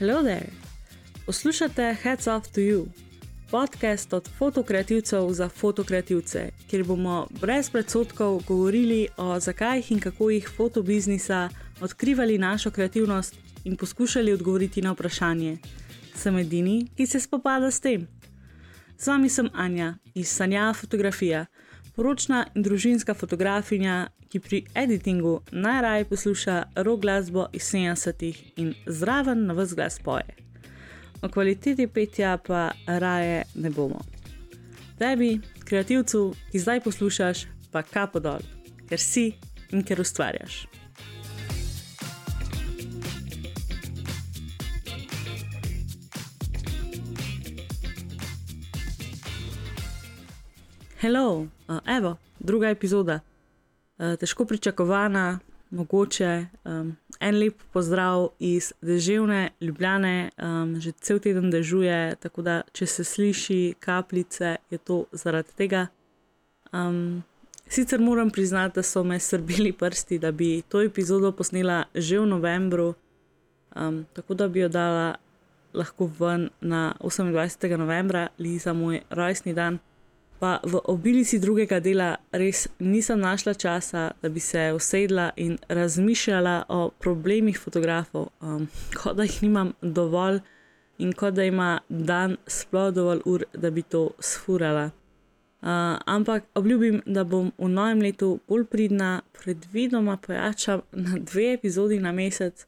Hello there! Poslušate Heads Off to You, podcast od fotokreativcev za fotokreativce, kjer bomo brez predsotkov govorili o zakaj in kako jih fotobiznisa, odkrivali našo kreativnost in poskušali odgovoriti na vprašanje. Sem edini, ki se spopada s tem. Z vami sem Anja iz Sanja Fotografija, poročna in družinska fotografinja, ki pri editingu najraje posluša rock glasbo iz 70-ih in zraven na vse glas poje. O kvaliteti petja pa raje ne bomo. Tebi, kreativcu, ki zdaj poslušaš, pa kapo dol, ker si in ker ustvarjaš. Hello, uh, evo, druga epizoda. Uh, težko pričakovana, mogoče um, en lep pozdrav iz deževne Ljubljane, um, že cel teden dežuje, tako da če se sliši kapljice, je to zaradi tega. Um, sicer moram priznati, da so me srbili prsti, da bi to epizodo posnela že v novembru, um, tako da bi jo dala lahko ven na 28. novembra, li za moj rojstni dan pa v obilici drugega dela res nisem našla časa, da bi se usedla in razmišljala o problemih fotografov, um, kot da jih nimam dovolj in kot da ima dan sploh dovolj ur, da bi to sfurala. Uh, ampak obljubim, da bom v novem letu bolj pridna, predvidoma pojačam na dve epizodi na mesec,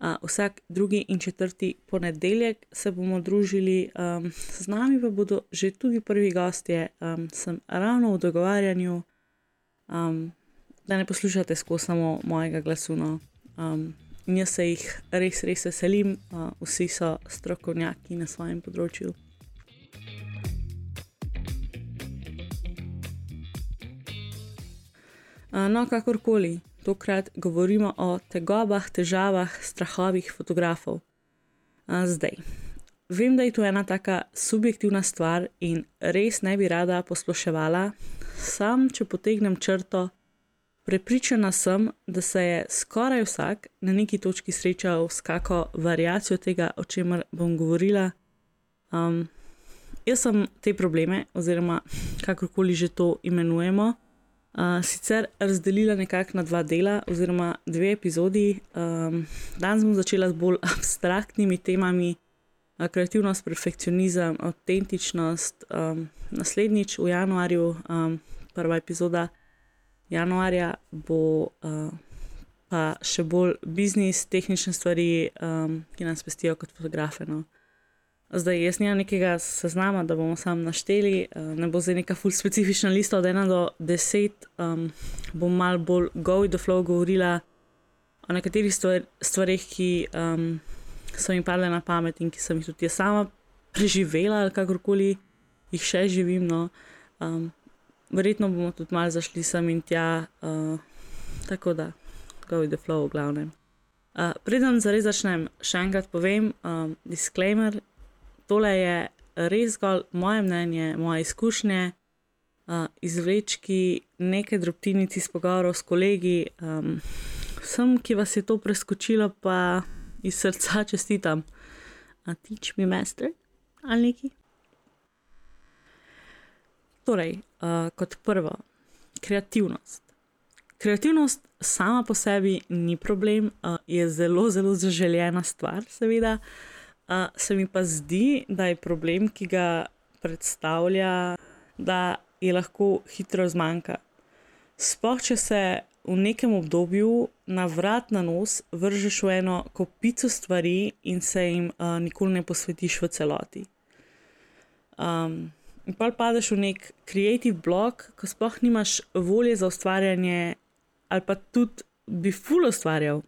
vsak drugi in četrti ponedeljek se bomo družili, um, z nami pa bodo že tudi prvi gostje, um, sem ravno v dogovarjanju, um, da ne poslušate skozi samo mojega glasu. No. Um, in jaz se jih res, res veselim, uh, vsi so strokovnjaki na svojem področju. Uh, no, kakorkoli, tokrat govorimo o tegobah, težavah, strahovih fotografov. Zdaj, vem, da je to ena taka subjektivna stvar in res ne bi rada posploševala, sam, če potegnem črto, prepričana sem, da se je skoraj vsak na neki točki srečal s kakšno variacijo tega, o čemer bom govorila. Um, jaz sem te probleme, oziroma kakorkoli že to imenujemo, sicer razdelila nekako na dva dela, oziroma dve epizodi. Um, danes bom začela z bolj abstraktnimi temami, uh, kreativnost, perfekcionizem, avtentičnost. Um, naslednjič v januarju, um, prva epizoda januarja, bo uh, pa še bolj biznis, tehnične stvari, um, ki nas pestijo kot fotografe. No. Zdaj, jaz nimam nekega seznama, da bomo sam našteli, eh, ne bo zdaj neka full specifična lista od 1 do 10. Um, bom mal bolj go with the flow govorila o nekaterih stvar, stvarih, ki um, so mi padle na pamet in ki sem jih tudi jaz sama preživela, ali kakorkoli jih še živim. No. Um, verjetno bomo tudi mal zašli sem in tja, uh, tako da go with the flow, v glavnem. Uh, Preden zares začnem, še enkrat povem, um, disclaimer tole je res zgolj moje mnenje, moje izkušnje, uh, izvlečki nekaj drobtinic iz pogovorov s kolegi. Um, vsem, ki vas je to preskočilo, pa iz srca čestitam. A teach me, master, ali neki. Torej, uh, kot prvo, kreativnost. Kreativnost sama po sebi ni problem, uh, je zelo, zelo zaželjena stvar, seveda. Uh, Uh, se mi pa zdi, da je problem, ki ga predstavlja, da je lahko hitro zmanjka. Sploh, če se v nekem obdobju na vrat na nos vržeš v eno kopico stvari in se jim uh, nikoli ne posvetiš v celoti. Um, in pa padeš v nek creative blok, ko sploh nimaš volje za ustvarjanje, ali pa tudi bi ful ustvarjal,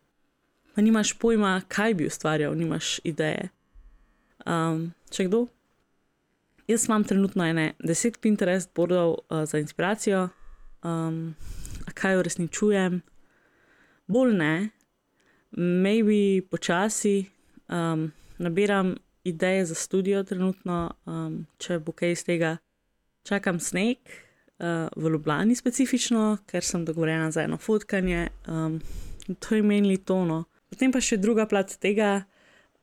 pa nimaš pojma, kaj bi ustvarjal, nimaš ideje. Um, če kdo? Jaz imam trenutno ene deset Pinterest boardov uh, za inspiracijo, um, kaj uresničujem, bolj ne, maybe počasi, um, nabiram ideje za studio trenutno, um, če bo kaj iz tega. Čakam sneg uh, v Ljubljani specifično, ker sem dogovorjena za eno fotkanje, um, to je menili tono. Potem pa še druga plat tega.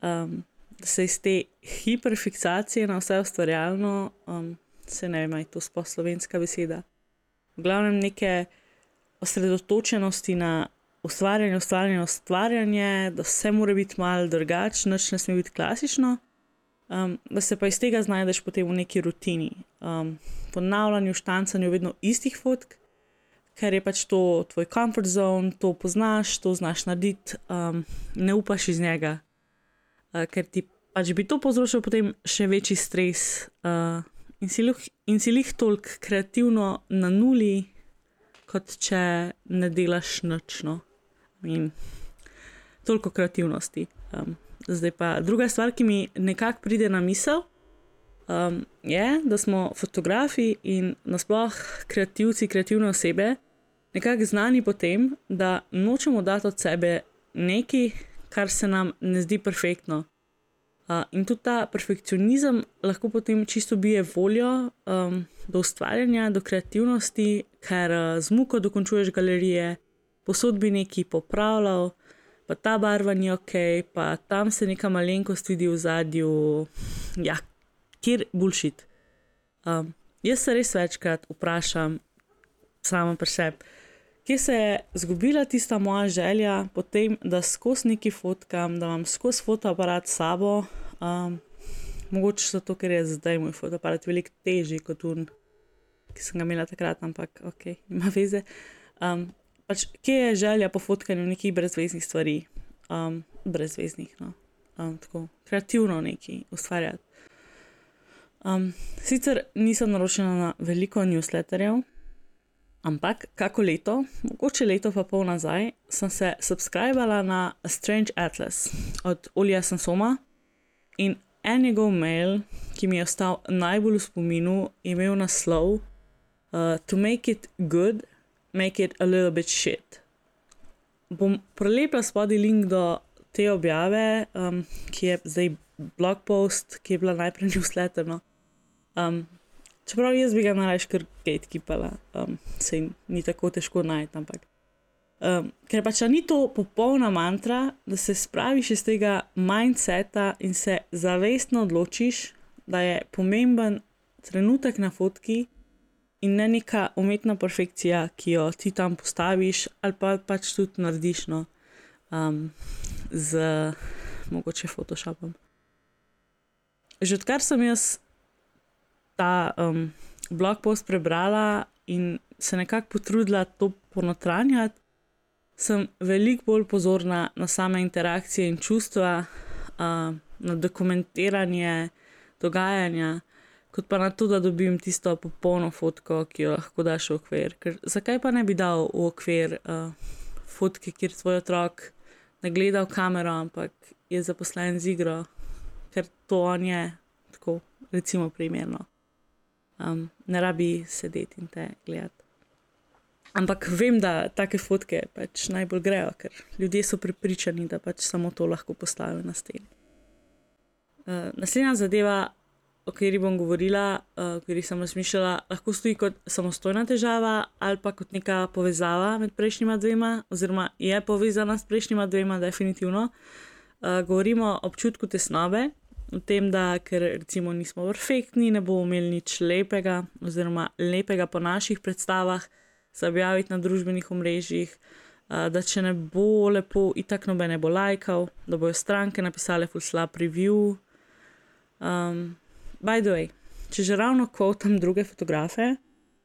Um, da se iz te hiperfiksacije na vse ustvarjalno, um, se ne vem, je to sploh slovenska beseda. V glavnem neke osredotočenosti na ustvarjanje, ustvarjanje, ustvarjanje, da vse mora biti malo drugače, noč ne sme biti klasično. Um, da se pa iz tega znajdeš potem v neki rutini, um, ponavljanju, štancanju vedno istih fotk, ker je pač to tvoj comfort zone, to poznaš, to znaš narediti, um, ne upaš iz njega, uh, ker ti pač bi to povzročilo potem še večji stres uh, in si jih toliko kreativno na nuli, kot če ne delaš nočno. In toliko kreativnosti. Um, zdaj pa druga stvar, ki mi nekako pride na misel, um, je, da smo fotografi in nasplošno kreativci, kreativne osebe, nekako znani po tem, da nočemo dati od sebe nekaj, kar se nam ne zdi perfektno. Uh, in tudi ta perfekcionizem lahko potem čisto bije voljo um, do ustvarjanja, do kreativnosti, ker uh, z muko dokončuješ galerije, posod bi neki popravljal, pa ta barva ni ok, pa tam se neka malenkost vidi v zadju, ja, kjer bulšit. Um, jaz se res večkrat vprašam, samo pri sebi kje se je zgubila tista moja želja, potem, da skozi neki fotkam, da imam skozi fotoaparat s sabo. Um, mogoče zato, ker je zdaj moj fotoaparat veliko težji kot un, ki sem ga imela takrat, ampak ok, ima veze. Um, pač, kje je želja po fotkanju nekih brezveznih stvari, um, brezveznih, no? um, tako kreativno neki ustvarjati. Um, sicer nisem naročena na veliko newsletterjev. Ampak, kako leto, mogoče leto pa pol nazaj, sem se subskrbala na Strange Atlas od Olja Sansoma in en njegov mail, ki mi je ostal najbolj v spominu, je imel naslov uh, To make it good, make it a little bit shit. Bom prelepila spodaj link do te objave, um, ki je zdaj blog post, ki je bila najprej newsletter. No. Um, Čeprav jaz bi ga najraje kar gatekeepala, um, se jim ni tako težko najti. Ampak. Um, ker pač ni to popolna mantra, da se spraviš iz tega mindseta in se zavestno odločiš, da je pomemben trenutek na fotki in ne neka umetna perfekcija, ki jo ti tam postaviš ali pa pač tudi narediš no, um, z mogoče Photoshopom. Že odkar sem jaz ta um, blog post prebrala in se nekako potrudila to ponotranjati, sem veliko bolj pozorna na same interakcije in čustva, uh, na dokumentiranje dogajanja, kot pa na to, da dobim tisto popolno fotko, ki jo lahko daš v okvir. Ker zakaj pa ne bi dal v okvir uh, fotke, kjer tvoj otrok ne gleda v kamero, ampak je zaposlen z igro, ker to on je, tako recimo primerno um, ne rabi sedeti in te gledati. Ampak vem, da take fotke pač najbolj grejo, ker ljudje so prepričani, da pač samo to lahko postavijo na steni. Uh, naslednja zadeva, o kateri bom govorila, uh, o kateri sem razmišljala, lahko stoji kot samostojna težava ali pa kot neka povezava med prejšnjima dvema, oziroma je povezana s prejšnjima dvema, definitivno. Uh, govorimo o občutku tesnobe, v tem, da ker recimo nismo perfektni, ne bomo imeli nič lepega, oziroma lepega po naših predstavah, se objaviti na družbenih omrežjih, da če ne bo lepo, itak noben ne bo lajkal, da bojo stranke napisale full slab review. Um, by the way, če že ravno kvotam druge fotografe.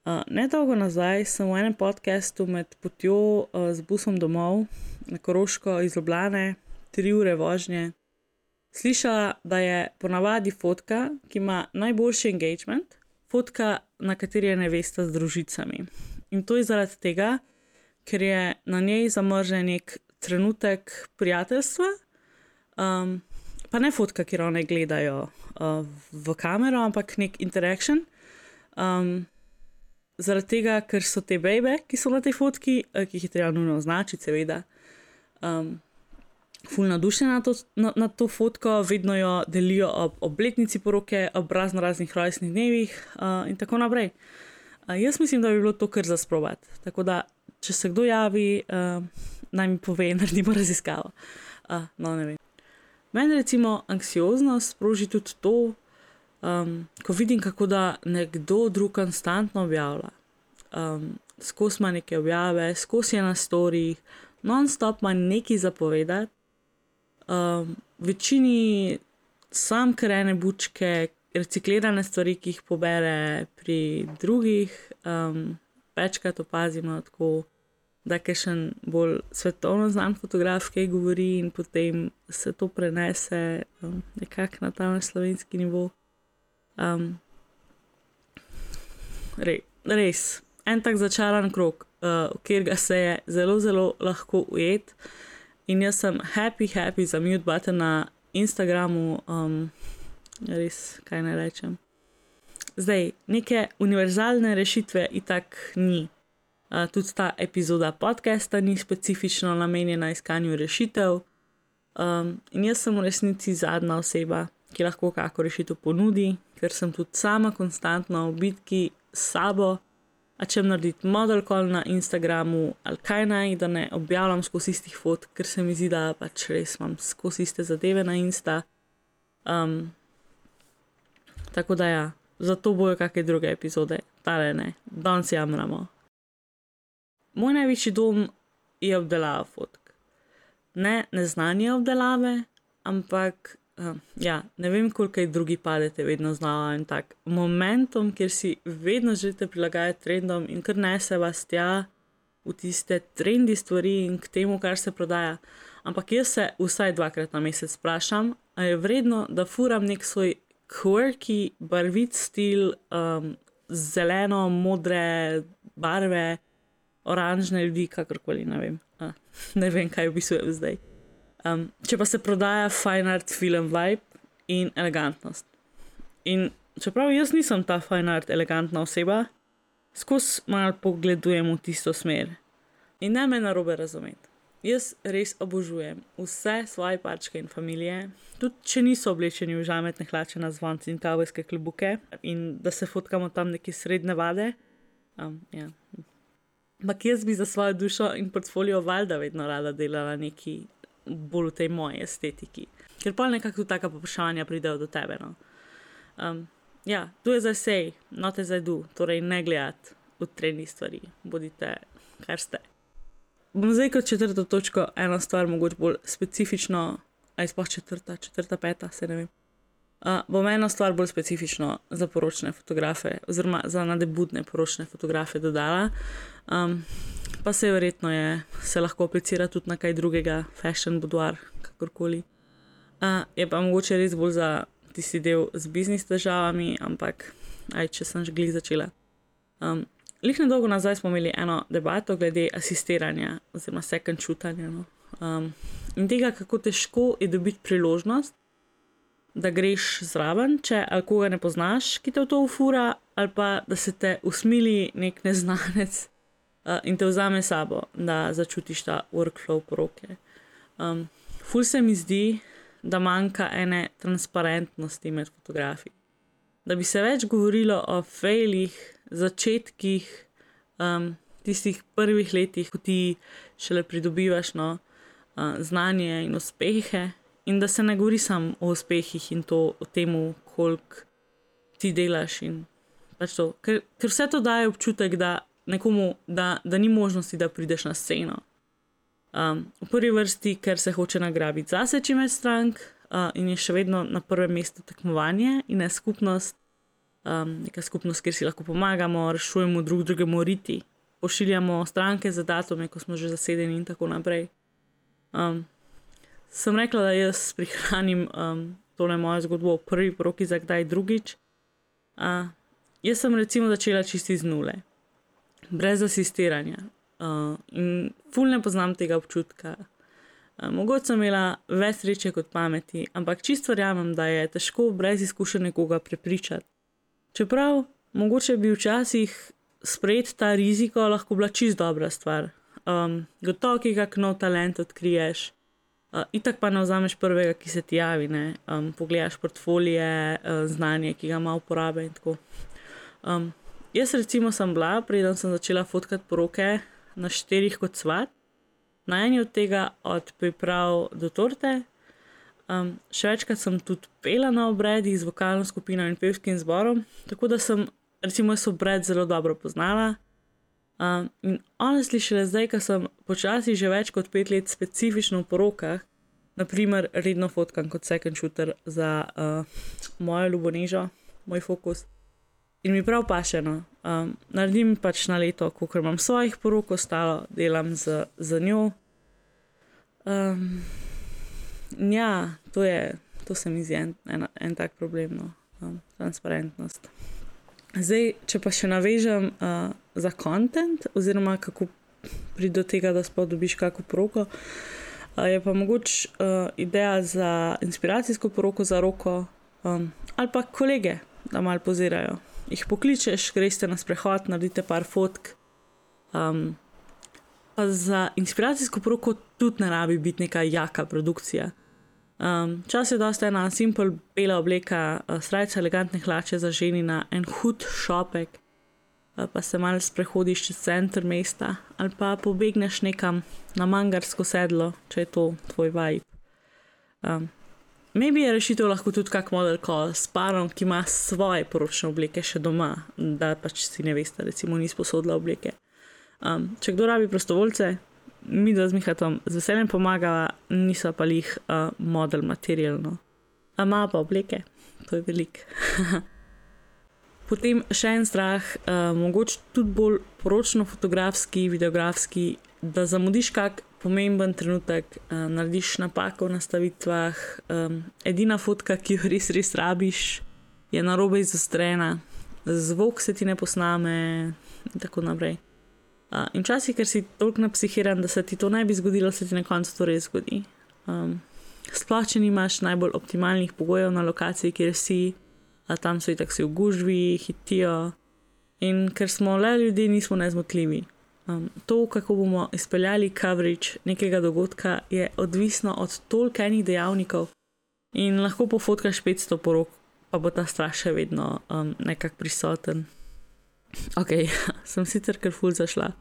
Uh, ne dolgo nazaj sem v enem podkastu med potjo uh, z busom domov na Koroško iz Ljubljana, tri ure vožnje, slišala, da je ponavadi fotka, ki ima najboljši engagement, fotka, na kateri je nevesta z družicami. In to je zaradi tega, ker je na njej zamrznjen nek trenutek prijateljstva, um, pa ne fotka, ki jo ne gledajo uh, v kamero, ampak nek interaktion. Um, zaradi tega, ker so te bebe, ki so na tej fotki, uh, ki jih je treba nujno označiti, seveda. Um, ful nadušena na to, na, na to fotko, vedno jo delijo ob obletnici poroke, ob razno raznih rojstnih dnevih uh, in tako naprej. Uh, jaz mislim, da bi bilo to kar za sprovat. Tako da, če se kdo javi, uh, naj mi pove, naredimo raziskavo. Uh, no, ne vem. Meni recimo anksioznost sproži tudi to, um, ko vidim, kako da nekdo drug konstantno objavlja. Um, skozi ima neke objave, skozi je na storjih, non-stop ima nekaj zapovedati. Um, večini sam krene bučke, reciklirane stvari, ki jih pobere pri drugih, um, večkrat opazimo tako da je še bolj svetovno znan fotograf, ki govori in potem se to prenese um, nekako na ta slovenski nivo. Um, re, res, en tak začaran krok, uh, kjer ga se je zelo, zelo lahko ujet. In jaz sem happy, happy za mute button na Instagramu, um, res, kaj ne rečem. Zdaj, neke univerzalne rešitve itak ni tudi ta epizoda podcasta ni specifično namenjena iskanju rešitev. Um, in jaz sem v resnici zadnja oseba, ki lahko kako rešitev ponudi, ker sem tudi sama konstantno v bitki s sabo. Če naredim model call na Instagramu ali kaj naj, da ne objavljam skozi istih fot, ker se mi zdi, da pač res imam skozi iste zadeve na Insta. Um, tako da ja, zato bojo kakšne druge epizode, tale ne, danes jamramo. Moj največji dom je obdelava fotk. Ne neznanje obdelave, ampak uh, ja, ne vem, koliko drugi padete, vedno znava in tak. Momentum, kjer si vedno želite prilagajati trendom in kar nese vas tja v tiste trendi stvari in k temu, kar se prodaja. Ampak jaz se vsaj dvakrat na mesec sprašujem, ali je vredno, da furam nek svoj quirky, barvit stil, um, zeleno, modre barve oranžne ljudi, kakorkoli ne vem. A, ne vem, kaj opisujem zdaj. Um, če pa se prodaja fine art, film, vibe in elegantnost. In čeprav jaz nisem ta fine art, elegantna oseba, skozi malo pogledujem v tisto smer. In ne me na robe razumeti. Jaz res obožujem vse svoje pačke in družine, tudi če niso oblečeni v žametne hlače na zvonci in kavbojske klubuke, in da se fotkamo tam neki srednje vade. Um, ja. Ampak jaz bi za svojo dušo in portfolio valjda vedno rada delala neki bolj v tej moji estetiki. Ker pa nekako tu taka poprašanja pridejo do tebe. No. Um, ja, tu je za sej, note za du, torej ne gledati v treni stvari, bodite kar ste. Bom zdaj kot četrto točko eno stvar, mogoče bolj specifično, ali sploh četrta, četrta, peta, se ne vem. Uh, bom eno stvar bolj specifično za poročne fotografe, oziroma za nadebudne poročne fotografe dodala. Um, pa se verjetno je, se lahko aplicira tudi na kaj drugega, fashion, boudoir, kakorkoli. Uh, je pa mogoče res bolj za tisti del z biznis težavami, ampak aj če sem že glih začela. Um, Lih na dolgo nazaj smo imeli eno debato glede asistiranja, oziroma second čutanja. No? Um, in tega, kako težko je dobiti priložnost, da greš zraven, če koga ne poznaš, ki te v to ufura, ali pa da se te usmili nek neznanec uh, in te vzame sabo, da začutiš ta workflow poroke. Um, ful se mi zdi, da manjka ene transparentnosti med fotografi. Da bi se več govorilo o failih, začetkih, um, tistih prvih letih, ko ti šele pridobivaš no, uh, znanje in uspehe, in da se ne govori samo o uspehih in to, o tem, koliko ti delaš. Pač ker, ker vse to daje občutek, da, nekomu, da, da ni možnosti, da prideš na sceno. Um, v prvi vrsti, ker se hoče nagrabiti zase čim več strank uh, in je še vedno na prvem mestu tekmovanje in ne skupnost, um, neka skupnost, kjer si lahko pomagamo, rešujemo drug drugemu riti, pošiljamo stranke za datume, ko smo že zasedeni in tako naprej. Um, sem rekla, da jaz prihranim um, tole mojo zgodbo v prvi roki za kdaj drugič. Uh, jaz sem recimo začela čisti z nule, brez asistiranja uh, in ful ne poznam tega občutka. Uh, mogoče sem imela več sreče kot pameti, ampak čisto verjamem, da je težko brez izkušenj nekoga prepričati. Čeprav mogoče bi včasih sprejeti ta riziko lahko bila čisto dobra stvar. Um, gotovo, ki ga nov talent odkriješ. Uh, itak pa ne vzameš prvega, ki se ti javi, ne um, pogledaš portfolije, uh, znanje, ki ga ima uporabe in tako. Um, jaz, recimo, sem bila, preden sem začela fotkati poroke na štirih kot svat, na eni od tega, od priprav do torte, Um, še večkrat sem tudi pela na obredih z vokalno skupino in pevskim zborom, tako da sem, recimo, so obred zelo dobro poznala. In honestly, šele zdaj, ko sem počasi že več kot pet let specifično v porokah, naprimer, redno fotkam kot second shooter za uh, mojo ljubonežo, moj fokus. In mi prav pašeno, um, naredim pač na leto, ko imam svojih porok, ostalo delam z, z njo. Um, ja, to, je, to se mi zdi en, en, en tak problem, no, um, transparentnost. Zdaj, če pa še navežem uh, za kontent, oziroma kako pride do tega, da sploh dobiš kakšno poroko, je pa mogoče uh, ideja za inspiracijsko poroko za roko um, ali pa kolege, da malo pozirajo. Ih pokličeš, greš na sprehod, naredite par fotk. Um, pa za inspiracijsko poroko tudi ne rabi biti neka jaka produkcija. Um, čas je dosta ena simpel, bela obleka, uh, srca, elegantne hlače za ženi na en hud šopek, pa se malo sprehodiš čez center mesta ali pa pobegneš nekam na mangarsko sedlo, če je to tvoj vibe. Um, Maybe je rešitev lahko tudi kak model, ko s parom, ki ima svoje poročne obleke še doma, da pač si ne veste, recimo, ni sposodila obleke. Um, če kdo rabi prostovoljce, mi da z Mihatom z veseljem pomagala, niso pa jih uh, model materialno. A ima pa obleke, to je velik. Potem še en strah, uh, mogoče tudi bolj poročno-fotografski, videografski, da zamudiš kak pomemben trenutek, uh, narediš napako v nastavitvah, um, edina fotka, ki jo res, res rabiš, je na robe izostrena, zvok se ti ne posname in tako naprej. Uh, in včasih, ker si toliko napsihiran, da se ti to ne bi zgodilo, se ti na koncu to res zgodi. Um, sploh, če nimaš najbolj optimalnih pogojev na lokaciji, kjer si, a tam so i tako si v gužvi, hitijo. In ker smo le ljudje, nismo nezmotljivi. Um, to, kako bomo izpeljali coverage nekega dogodka, je odvisno od toliko enih dejavnikov. In lahko pofotkaš 500 porok, pa bo ta strah še vedno um, nekako prisoten. Ok, sem sicer kar ful zašla.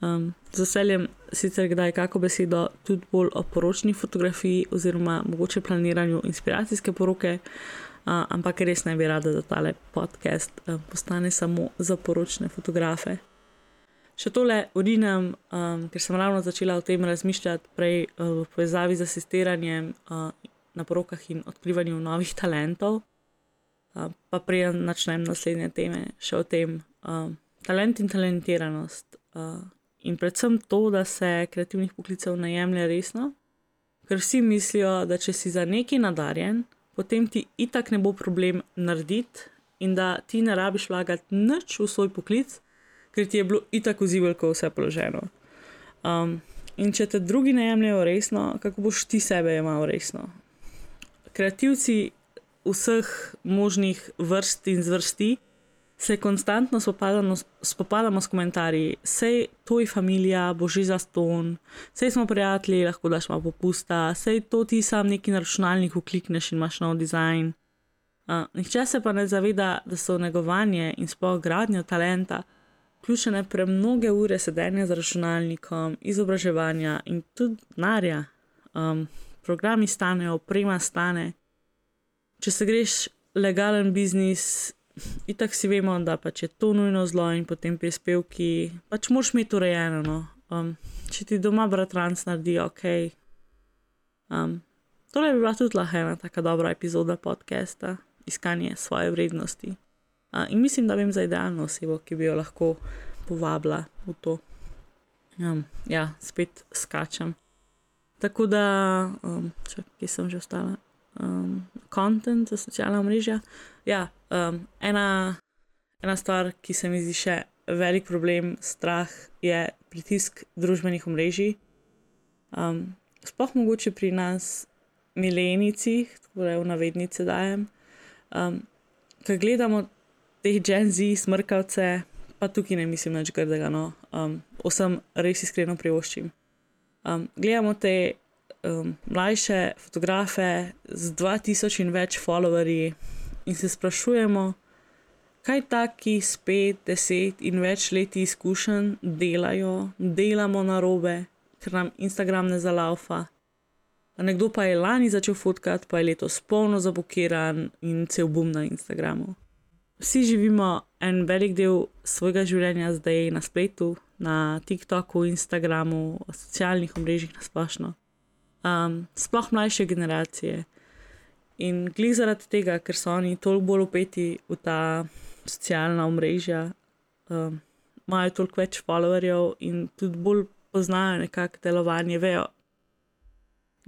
Um, z veseljem sicer kdaj kako besedo tudi bolj o poročni fotografiji oziroma mogoče planiranju inspiracijske poroke, uh, ampak res ne bi rada, da tale podcast uh, postane samo za poročne fotografe. Še tole urinem, um, ker sem ravno začela o tem razmišljati prej uh, v povezavi z asistiranjem uh, na porokah in odkrivanju novih talentov. Uh, pa prej načnem naslednje teme, še o tem, uh, talent in talentiranost. Uh, in predvsem to, da se kreativnih poklicev ne jemlje resno, ker vsi mislijo, da če si za neki nadarjen, potem ti itak ne bo problem narediti in da ti ne rabiš vlagati nič v svoj poklic, ker ti je bilo itak vzivljko vse položeno. Um, in če te drugi ne jemljajo resno, kako boš ti sebe imel resno? Kreativci vseh možnih vrst in zvrsti se konstantno spopadamo, spopadamo s komentarji, sej to je familija, boži za ston, sej smo prijatelji, lahko daš malo popusta, sej to ti sam neki na računalniku klikneš in imaš nov dizajn. Uh, nihče se pa ne zaveda, da so negovanje in sploh gradnja talenta vključene pre mnoge ure sedenja za računalnikom, izobraževanja in tudi denarja. Um, programi stanejo, oprema stane. Če se greš legalen biznis, itak si vemo, da pač je to nujno zlo in potem prispevki, pač moš imeti urejeno. No. Um, če ti doma bratranc naredi, ok. Um, tole bi bila tudi lahko ena tako dobra epizoda podcasta, iskanje svoje vrednosti. Uh, in mislim, da vem za idealno osebo, ki bi jo lahko povabila v to. Um, ja, spet skačem. Tako da, um, če, sem že ostala, um, content za socialna mreža. Ja, um, ena, ena stvar, ki se mi zdi še velik problem, strah, je pritisk družbenih omrežij. Um, sploh mogoče pri nas, milenici, tako da je v navednice dajem. Um, Ker gledamo te Gen Z, smrkavce, pa tukaj ne mislim več grdega, no, um, vsem res iskreno privoščim. Um, gledamo te um, mlajše fotografe z 2000 in več followerji in se sprašujemo, kaj taki spet deset in več leti izkušenj delajo, delamo na robe, ker nam Instagram ne zalaufa. nekdo pa je lani začel fotkati, pa je letos polno zablokiran in cel bum na Instagramu. Vsi živimo en velik del svojega življenja zdaj na spletu, na TikToku, Instagramu, socialnih omrežjih na splošno. Um, sploh mlajše generacije. In glede zaradi tega, ker so oni toliko bolj upeti v ta socialna omrežja, um, imajo toliko več followerjev in tudi bolj poznajo nekako delovanje, vejo.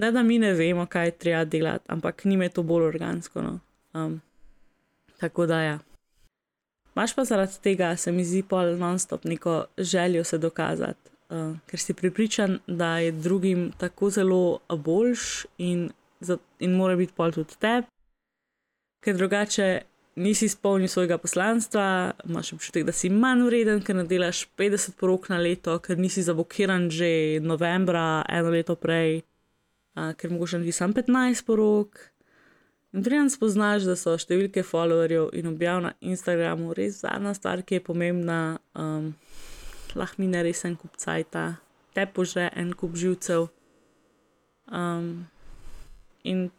Ne, da mi ne vemo, kaj treba delati, ampak njim je to bolj organsko. No. Um, tako da ja. Maš pa zaradi tega, se mi zdi, pol non-stop neko željo se dokazati, uh, ker si pripričan, da je drugim tako zelo boljš in, in mora biti pol tudi tebi, ker drugače nisi izpolnil svojega poslanstva, imaš občutek, da si manj vreden, ker ne delaš 50 porok na leto, ker nisi zablokiran že novembra, eno leto prej, uh, ker mogoče naredi samo 15 porok. In treba spoznaš, da so številke followerjev in objav na Instagramu res zadnja stvar, ki je pomembna. Um, lahko mi ne res en kup cajta, te pože en kup živcev. Um, in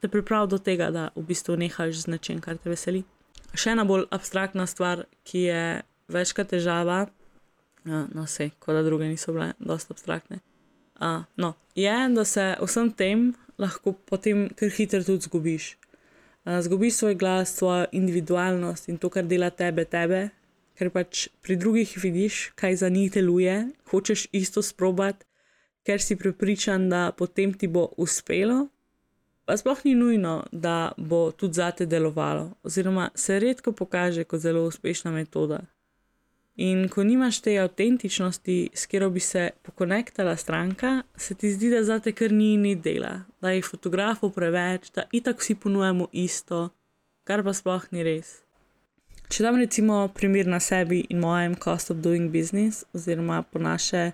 te pripravi do tega, da v bistvu nehaš z nečem, kar te veseli. Še ena bolj abstraktna stvar, ki je večkrat težava, uh, no, vse, kot da druge niso bile, dosta abstraktne. Uh, no, je, da se vsem tem lahko potem kar hitro tudi zgubiš. Uh, zgubiš svoj glas, svojo individualnost in to, kar dela tebe, tebe, ker pač pri drugih vidiš, kaj za njih deluje, hočeš isto sprobati, ker si prepričan, da potem ti bo uspelo. Pa sploh ni nujno, da bo tudi zate delovalo, oziroma se redko pokaže kot zelo uspešna metoda. In ko nimaš te avtentičnosti, s katero bi se pokonektala stranka, se ti zdi, da za te kar ni ni dela, da je fotografov preveč, da itak vsi ponujemo isto, kar pa sploh ni res. Če dam recimo primer na sebi in mojem cost of doing business, oziroma po naše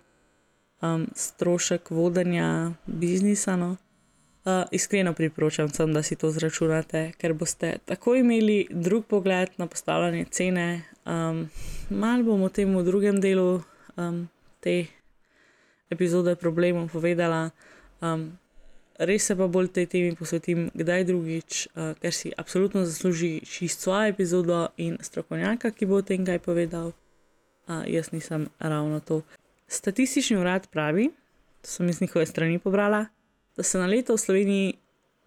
um, strošek vodenja biznisa, no, uh, iskreno priporočam, sem, da si to zračunate, ker boste tako imeli drug pogled na postavljanje cene, Um, Mal bom o tem v drugem delu um, te epizode problemov povedala. Um, res se pa bolj tej temi posvetim, kdaj drugič, uh, ker si absolutno zasluži čisto svojo epizodo in strokovnjaka, ki bo o tem kaj povedal. Uh, jaz nisem ravno to. Statistični urad pravi, to sem iz njihove strani pobrala, da se na leto v Sloveniji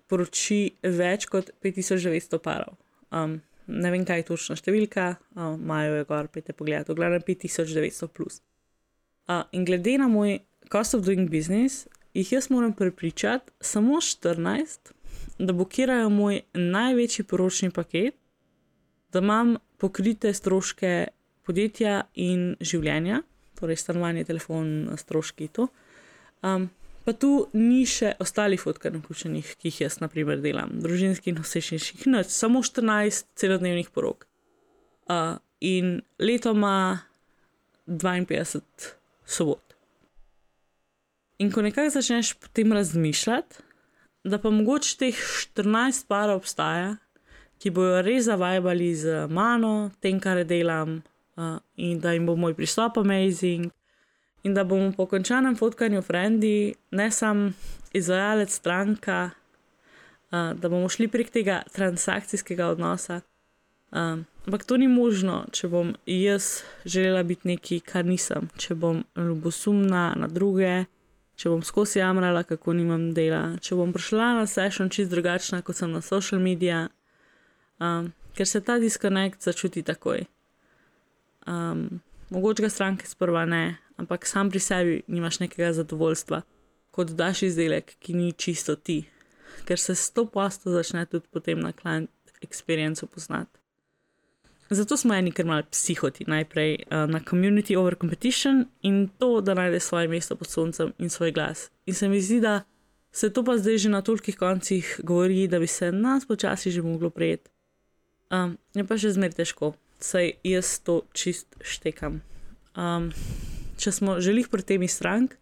poroči več kot 5900 parov. Um, ne vem, kaj je točna številka, imajo uh, jo gor, pejte pogled, v glavnem 5900 plus. Uh, in glede na moj cost of doing business, jih jaz moram prepričati samo 14, da blokirajo moj največji poročni paket, da imam pokrite stroške podjetja in življenja, torej stanovanje, telefon, stroški to. Um, Pa tu ni še ostalih fotkov vključenih, ki jih jaz, na primer, delam, družinskih nosečniških, noč, samo 14 celodnevnih porok. Uh, in leto ima 52 sobot. In ko nekaj začneš potem razmišljati, da pa mogoče teh 14 parov obstaja, ki bojo res zavajali z mano, tem, kar delam, uh, in da jim bo moj pristop amazing in da bomo po končanem fotkanju frendi, ne samo izvajalec stranka, uh, da bomo šli prek tega transakcijskega odnosa. Um, ampak to ni možno, če bom jaz želela biti neki, kar nisem, če bom ljubosumna na druge, če bom skozi jamrala, kako nimam dela, če bom prišla na session čist drugačna, kot sem na social medijih, um, ker se ta diskonekt začuti takoj. Um, mogoče ga stranke sprva ne, ampak sam pri sebi nimaš nekega zadovoljstva, kot daš izdelek, ki ni čisto ti, ker se s to posto začne tudi potem na client experience poznati. Zato smo eni, ker malo psihoti, najprej uh, na community over competition in to, da najde svoje mesto pod soncem in svoj glas. In se mi zdi, da se to pa zdaj že na tolikih koncih govori, da bi se nas počasi že moglo prijeti. Um, je pa še zmeraj težko, saj jaz to čist štekam. Um, če smo želeli pri temi strank,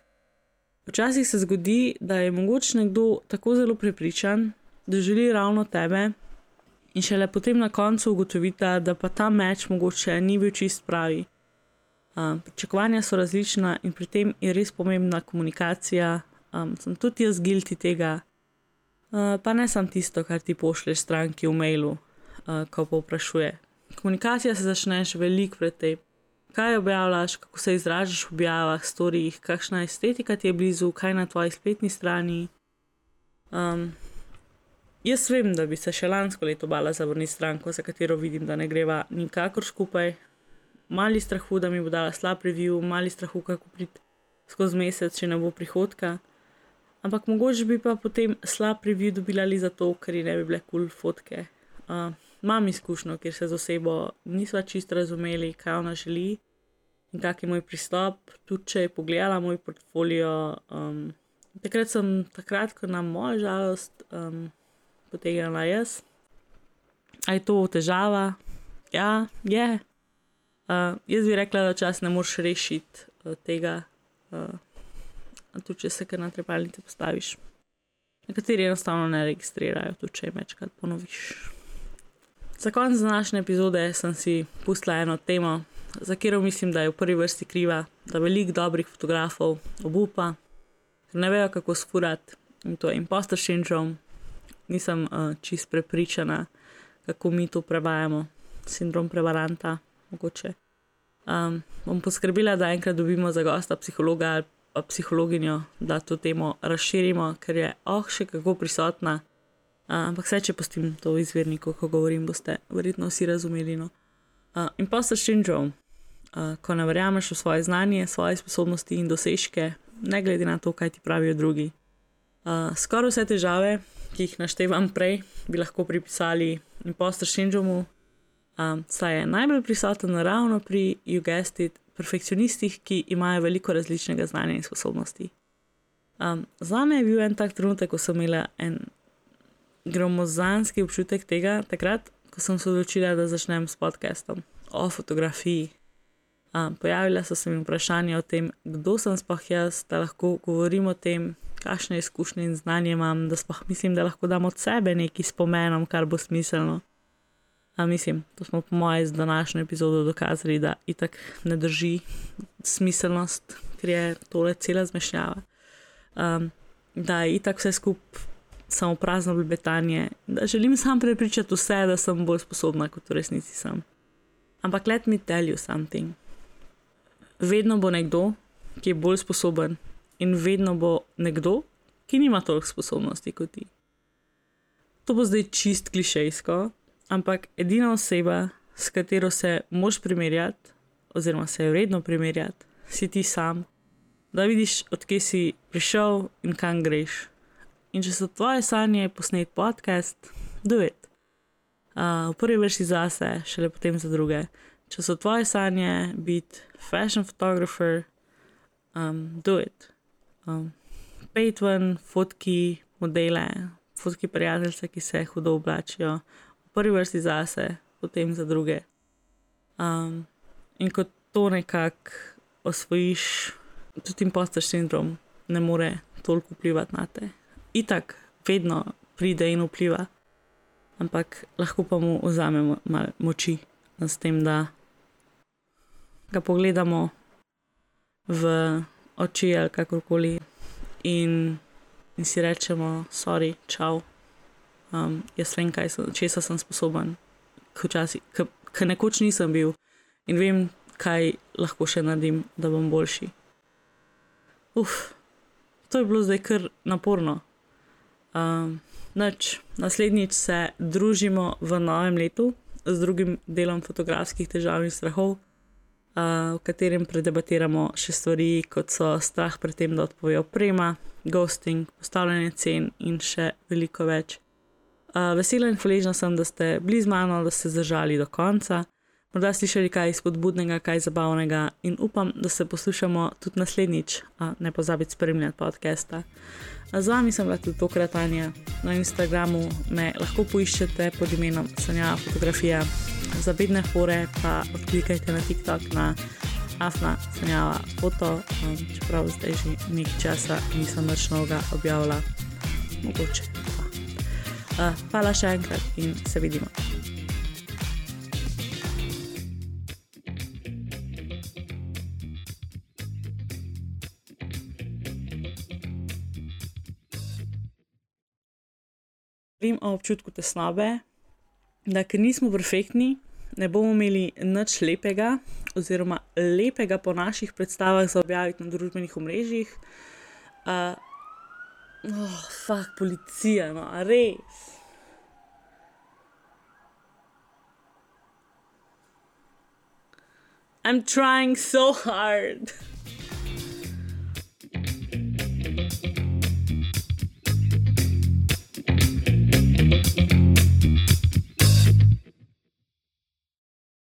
včasih se zgodi, da je mogoče nekdo tako zelo prepričan, da želi ravno tebe, in šele potem na koncu ugotovita, da pa ta meč mogoče ni bil čist pravi. Uh, pričakovanja so različna in pri tem je res pomembna komunikacija um, sem tudi jaz gilti tega. Uh, pa ne samo tisto, kar ti pošlješ stranki v mailu, uh, ko pa vprašuje. Komunikacija se začne še veliko pred tem, kaj objavljaš, kako se izražaš v objavah, storijih, kakšna estetika ti je blizu, kaj na tvoji spletni strani. Um, jaz vem, da bi se še lansko leto bala zavrniti stranko, za katero vidim, da ne greva nikakor skupaj. Mali strahu, da mi bo dala slab review, mali strahu, kako priti skozi mesec, če ne bo prihodka. Ampak mogoče bi pa potem slab review dobila ali zato, ker ji ne bi bile kul cool fotke. Uh, imam izkušnjo, kjer se z osebo nisva čist razumeli, kaj ona želi in kak je moj pristop. Tudi če je pogledala moj portfolio, um, takrat sem, takrat, ko na mojo žalost, um, potegnila jaz. A je to težava? Ja, je. Uh, jaz bi rekla, da čas ne moreš rešiti uh, tega uh, tudi če se kar na trepalnice postaviš. Nekateri enostavno ne registrirajo, tudi če jim večkrat ponoviš. Za konec današnje epizode sem si pustila eno temo, za katero mislim, da je v prvi vrsti kriva, da veliko dobrih fotografov obupa, ker ne vejo, kako sfurati in to je impostor syndrom. Nisem uh, čist prepričana, kako mi to prevajamo, sindrom prevaranta, mogoče. Um, bom poskrbela, da enkrat dobimo za gosta psihologa ali psihologinjo, da to temo razširimo, ker je oh še kako prisotna. Uh, ampak vse, če postim to v izvirniku, ko govorim, boste verjetno vsi razumeli. No. Uh, impostor syndrome, uh, ko ne verjameš v svoje znanje, svoje sposobnosti in dosežke, ne glede na to, kaj ti pravijo drugi. Uh, skoraj vse težave, ki jih naštevam prej, bi lahko pripisali impostor syndromu, Um, saj je najbolj prisoten ravno pri jugestit perfekcionistih, ki imajo veliko različnega znanja in sposobnosti. Um, za me je bil en tak trenutek, ko sem imela en gromozanski občutek tega, takrat, ko sem se odločila, da začnem s podcastom o fotografiji. Um, pojavila so se mi vprašanja o tem, kdo sem sploh jaz, da lahko govorim o tem, kakšne izkušnje in znanje imam, da sploh mislim, da lahko dam od sebe nekaj spomenom, kar bo smiselno. A mislim, to smo po mojem z današnjo epizodo dokazali, da itak ne drži smiselnost, ker je tole cela zmešnjava. Um, da je itak vse skupaj samo prazno blebetanje, da želim sam prepričati vse, da sem bolj sposobna, kot v resnici sem. Ampak let me tell you something. Vedno bo nekdo, ki je bolj sposoben, in vedno bo nekdo, ki nima toliko sposobnosti kot ti. To bo zdaj čist klišejsko, ampak edina oseba, s katero se moš primerjati, oziroma se je vredno primerjati, si ti sam, da vidiš, odkje si prišel in kam greš. In če so tvoje sanje posnet podcast, it. Uh, v prvi vrsti zase, šele potem za druge. Če so tvoje sanje biti fashion photographer, um, do it. Um, Pejtven, fotki, modele, fotki prijateljice, ki se hudo oblačijo, prvi vrsti zase, potem za druge. Um, in ko to nekako osvojiš, tudi impostor sindrom ne more toliko vplivati na te. Itak vedno pride in vpliva, ampak lahko pa mu vzamemo malo moči s tem, da ga pogledamo v oči ali kakorkoli in, in si rečemo, sorry, čau um, jaz vem, sem, česa sem sposoben, ker nekoč nisem bil in vem, kaj lahko še naredim, da bom boljši. Uf, to je bilo zdaj kar naporno. Um, nač, naslednjič se družimo v novem letu z drugim delom fotografskih težav in strahov. Uh, v katerem predebatiramo še stvari, kot so strah pred tem, da odpovejo prema, ghosting, postavljanje cen in še veliko več. Uh, vesela in hvaležna sem, da ste bili z mano, da ste zdržali do konca, morda slišali kaj spodbudnega, kaj zabavnega in upam, da se poslušamo tudi naslednjič, a ne pozabite spremljati podcasta. Z vami sem bila tudi tokrat Anja, na Instagramu me lahko poiščete pod imenom Sanja Fotografija, za bedne fore pa odklikajte na TikTok na Afna, sanjava foto, um, čeprav zdaj že nekaj časa nisem več novega objavila, mogoče pa. Uh, hvala še enkrat in se vidimo. Govorim o občutku tesnobe, da ker nismo perfektni, ne bomo imeli nič lepega, oziroma lepega po naših predstavah za objaviti na družbenih omrežjih. Uh, oh, fuk, policija, no, res. I'm trying so hard.